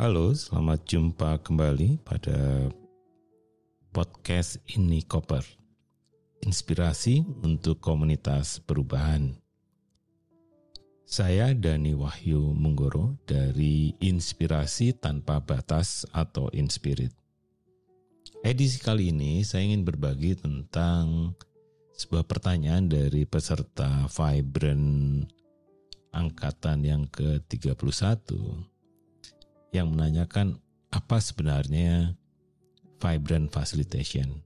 Halo, selamat jumpa kembali pada podcast ini Koper. Inspirasi untuk komunitas perubahan. Saya Dani Wahyu Munggoro dari Inspirasi Tanpa Batas atau Inspirit. Edisi kali ini saya ingin berbagi tentang sebuah pertanyaan dari peserta Vibrant angkatan yang ke-31 yang menanyakan apa sebenarnya vibrant facilitation.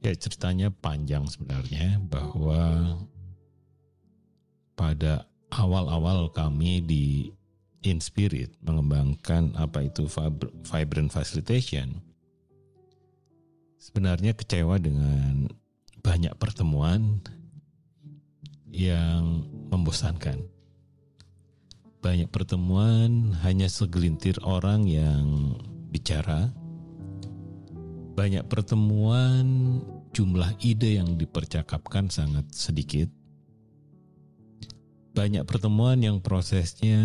Ya ceritanya panjang sebenarnya bahwa pada awal-awal kami di Inspirit mengembangkan apa itu vibrant facilitation sebenarnya kecewa dengan banyak pertemuan yang membosankan. Banyak pertemuan hanya segelintir orang yang bicara. Banyak pertemuan jumlah ide yang dipercakapkan sangat sedikit. Banyak pertemuan yang prosesnya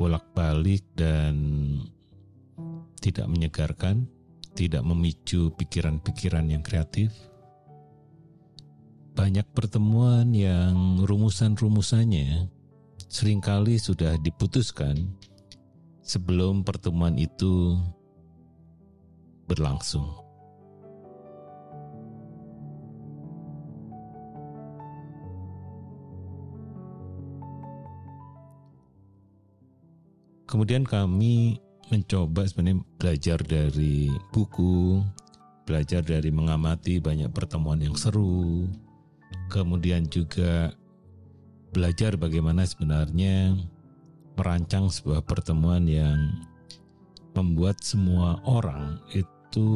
bolak-balik dan tidak menyegarkan tidak memicu pikiran-pikiran yang kreatif. Banyak pertemuan yang rumusan-rumusannya sering kali sudah diputuskan sebelum pertemuan itu berlangsung. Kemudian kami mencoba sebenarnya belajar dari buku, belajar dari mengamati banyak pertemuan yang seru, kemudian juga belajar bagaimana sebenarnya merancang sebuah pertemuan yang membuat semua orang itu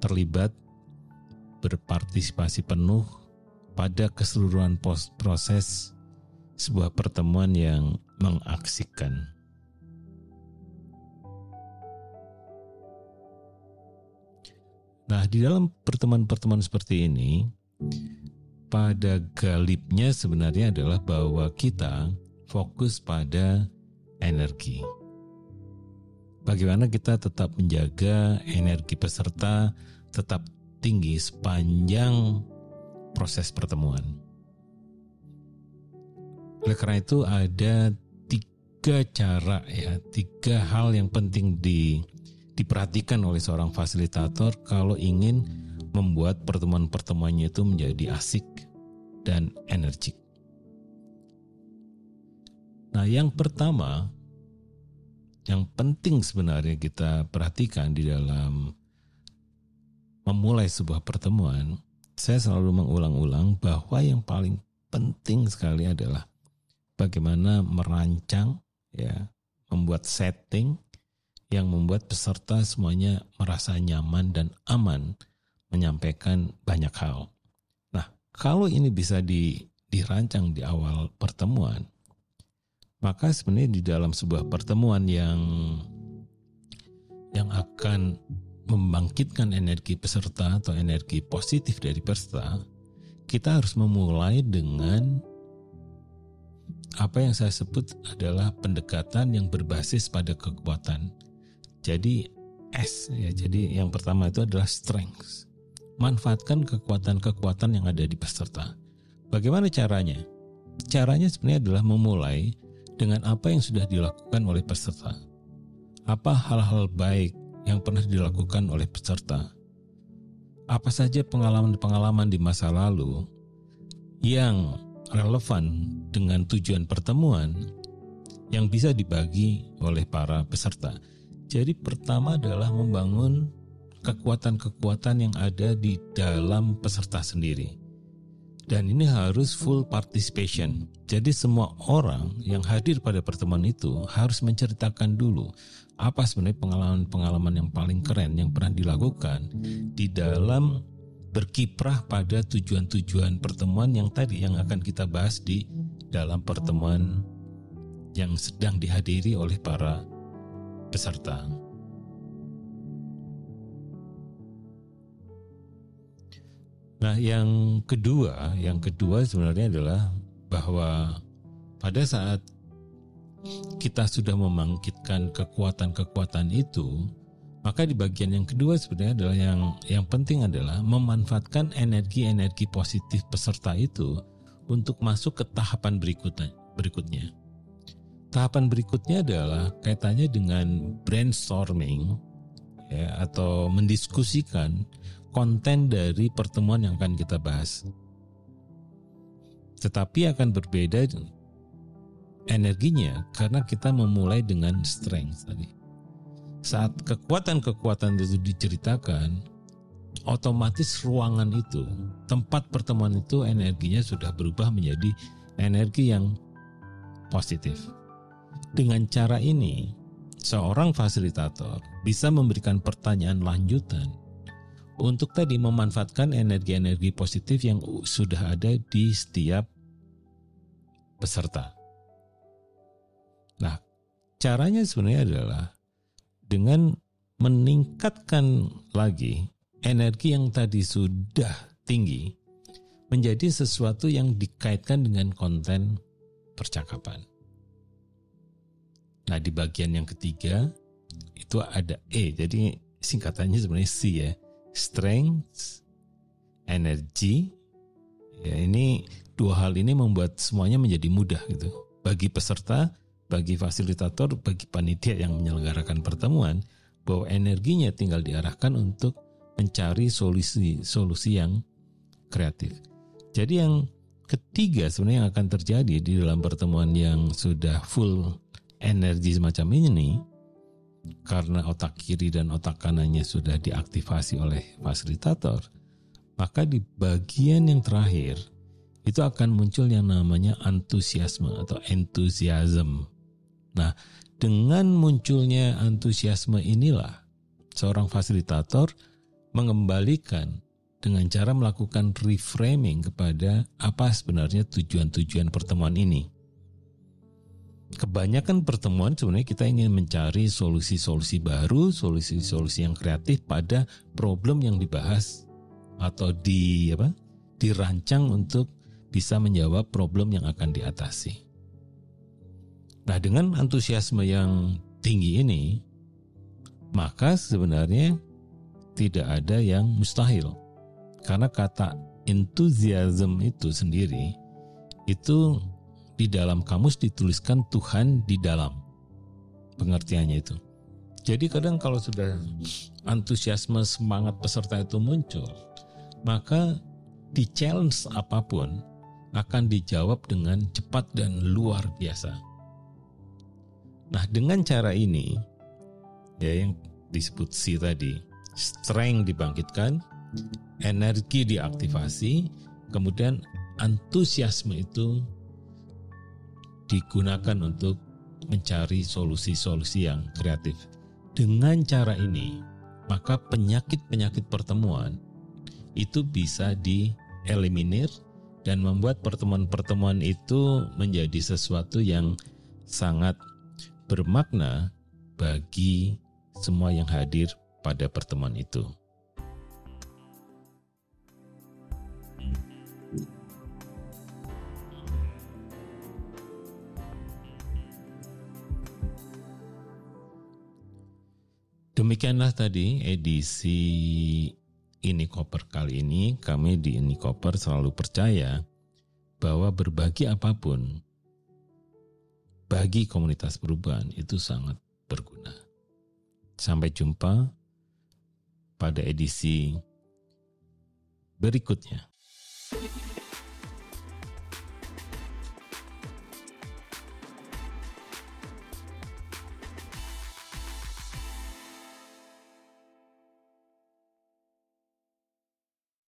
terlibat berpartisipasi penuh pada keseluruhan proses sebuah pertemuan yang mengaksikan. Nah, di dalam pertemuan-pertemuan seperti ini, pada galibnya sebenarnya adalah bahwa kita fokus pada energi. Bagaimana kita tetap menjaga energi peserta tetap tinggi sepanjang proses pertemuan. Oleh karena itu ada tiga cara ya, tiga hal yang penting di diperhatikan oleh seorang fasilitator kalau ingin membuat pertemuan-pertemuannya itu menjadi asik dan energik. Nah, yang pertama yang penting sebenarnya kita perhatikan di dalam memulai sebuah pertemuan, saya selalu mengulang-ulang bahwa yang paling penting sekali adalah bagaimana merancang ya, membuat setting yang membuat peserta semuanya merasa nyaman dan aman menyampaikan banyak hal. Nah, kalau ini bisa di, dirancang di awal pertemuan, maka sebenarnya di dalam sebuah pertemuan yang yang akan membangkitkan energi peserta atau energi positif dari peserta, kita harus memulai dengan apa yang saya sebut adalah pendekatan yang berbasis pada kekuatan jadi S ya. Jadi yang pertama itu adalah strength. Manfaatkan kekuatan-kekuatan yang ada di peserta. Bagaimana caranya? Caranya sebenarnya adalah memulai dengan apa yang sudah dilakukan oleh peserta. Apa hal-hal baik yang pernah dilakukan oleh peserta? Apa saja pengalaman-pengalaman di masa lalu yang relevan dengan tujuan pertemuan yang bisa dibagi oleh para peserta. Jadi pertama adalah membangun kekuatan-kekuatan yang ada di dalam peserta sendiri. Dan ini harus full participation. Jadi semua orang yang hadir pada pertemuan itu harus menceritakan dulu apa sebenarnya pengalaman-pengalaman yang paling keren yang pernah dilakukan di dalam berkiprah pada tujuan-tujuan pertemuan yang tadi yang akan kita bahas di dalam pertemuan yang sedang dihadiri oleh para peserta. Nah, yang kedua, yang kedua sebenarnya adalah bahwa pada saat kita sudah membangkitkan kekuatan-kekuatan itu, maka di bagian yang kedua sebenarnya adalah yang yang penting adalah memanfaatkan energi-energi positif peserta itu untuk masuk ke tahapan berikutnya. Berikutnya, tahapan berikutnya adalah kaitannya dengan brainstorming ya, atau mendiskusikan konten dari pertemuan yang akan kita bahas. Tetapi akan berbeda energinya karena kita memulai dengan strength tadi. Saat kekuatan-kekuatan itu diceritakan, otomatis ruangan itu, tempat pertemuan itu energinya sudah berubah menjadi energi yang positif. Dengan cara ini, seorang fasilitator bisa memberikan pertanyaan lanjutan untuk tadi memanfaatkan energi-energi positif yang sudah ada di setiap peserta. Nah, caranya sebenarnya adalah dengan meningkatkan lagi energi yang tadi sudah tinggi menjadi sesuatu yang dikaitkan dengan konten percakapan. Nah, di bagian yang ketiga itu ada E. Jadi singkatannya sebenarnya C ya. Strength, energy. Ya, ini dua hal ini membuat semuanya menjadi mudah gitu. Bagi peserta, bagi fasilitator, bagi panitia yang menyelenggarakan pertemuan, bahwa energinya tinggal diarahkan untuk mencari solusi-solusi yang kreatif. Jadi yang ketiga sebenarnya yang akan terjadi di dalam pertemuan yang sudah full energi semacam ini karena otak kiri dan otak kanannya sudah diaktifasi oleh fasilitator, maka di bagian yang terakhir itu akan muncul yang namanya antusiasme atau enthusiasm. Nah, dengan munculnya antusiasme inilah seorang fasilitator mengembalikan dengan cara melakukan reframing kepada apa sebenarnya tujuan-tujuan pertemuan ini. Kebanyakan pertemuan sebenarnya kita ingin mencari solusi-solusi baru, solusi-solusi yang kreatif pada problem yang dibahas atau di apa? dirancang untuk bisa menjawab problem yang akan diatasi. Nah, dengan antusiasme yang tinggi ini, maka sebenarnya tidak ada yang mustahil. Karena kata enthusiasm itu sendiri itu di dalam kamus dituliskan Tuhan di dalam pengertiannya itu. Jadi kadang kalau sudah antusiasme semangat peserta itu muncul, maka di challenge apa pun akan dijawab dengan cepat dan luar biasa. Nah, dengan cara ini ya yang disebut si tadi, strength dibangkitkan, energi diaktifasi, kemudian antusiasme itu digunakan untuk mencari solusi-solusi yang kreatif. Dengan cara ini, maka penyakit-penyakit pertemuan itu bisa dieliminir dan membuat pertemuan-pertemuan itu menjadi sesuatu yang sangat bermakna bagi semua yang hadir pada pertemuan itu. Demikianlah tadi edisi ini koper kali ini. Kami di ini koper selalu percaya bahwa berbagi apa pun bagi komunitas perubahan itu sangat berguna. Sampai jumpa pada edisi berikutnya.